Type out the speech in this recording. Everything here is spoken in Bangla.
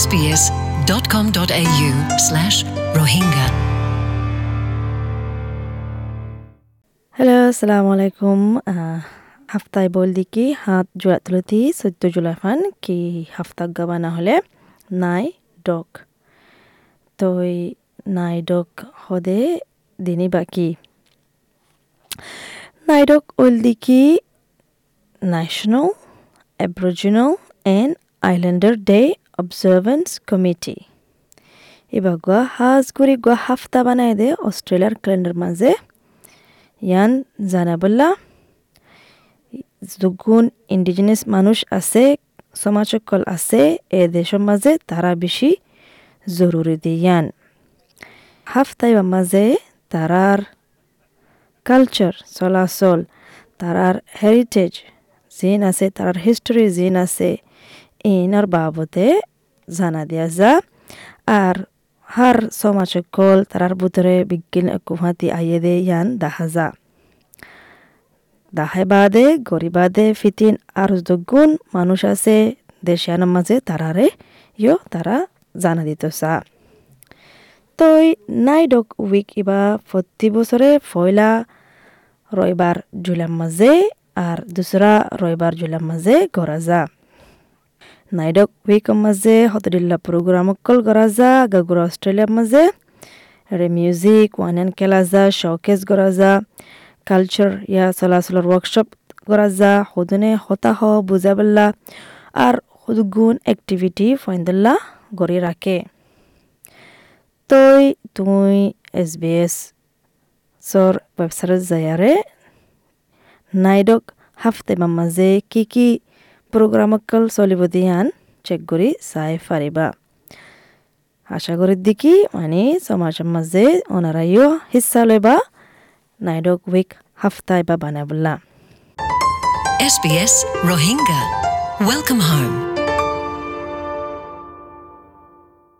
sbs.com.au slash rohingya. হ্যালো আসসালামু আলাইকুম হাফতায় বল দিকি হাত জোড়া তুলতি চৈধ্য জুলাই খান কি হাফতাক গাবা না হলে নাই ডক তই নাই ডক হদে দিনী বাকি নাই ডক ওল দিকি national Aboriginal, and Islander Day Observance Committee. এবার গোয়া হাজ করে, গোয়া হাফতা বানাই দে অস্ট্রেলিয়ার ক্যালেন্ডার মাঝে। ইয়ান জানাবল্লা যগুন ইন্ডিজিনাস মানুষ আছে সমাজকল আছে, এ দেশের মাঝে তারা বেশি জরুরি দিয়ান হাফতাই মাঝে তারার কালচার চলাচল, তারার হেরিটেজ জিন আছে, তারার হিস্টোরি জিন আছে ইনার বাবদে জানা দিয়া যা। আর হার সমাজকল তারার ভিতরে বিজ্ঞান কুহাতি আইয়ে দে ইয়ান দেখা যা। দাহে বাদে গরিবাদে ফিতিন আর দুগুণ মানুষ আছে দেশিয়ানের মাঝে তারারে ইয় তারা জানা দিত চা তই নাই ডক উইক ইবা প্রতি বছরে পয়লা রবিবার জুলাইর মাঝে আর দুসরা রবিবার জুলাইর মাঝে করা যা। নাইডক উইকৰ মাঝে হতদিল্লা প্রোগ্রাম অকল করা যা গাগুরা অস্ট্রেলিয়ার মাঝে রে মিউজিক ওয়ান এন খেলা যা শোকেস করা যা কালচার ইয়া চলাচলের ওয়ার্কশপ করা যা সদনে হতাশ বুঝাবল্লা আর সদগুণ এক্টিভিটি ফাইন্দল্লা গড়ি রাখে তই তুই এছ বি এছ চৰ ৱেবছাইটত যায়াৰে নাইডক হাফতে মাঝে কি কি প্রোগ্রামকল চলিব দিয়ান চেক কৰি চাই পাৰিবা আশা করি দেখি মানে সমাজের মাঝে ওনারাইও হিসা লইবা, নাইডক উইক হাফতায় বা বানাবলা SBS Rohingya Welcome home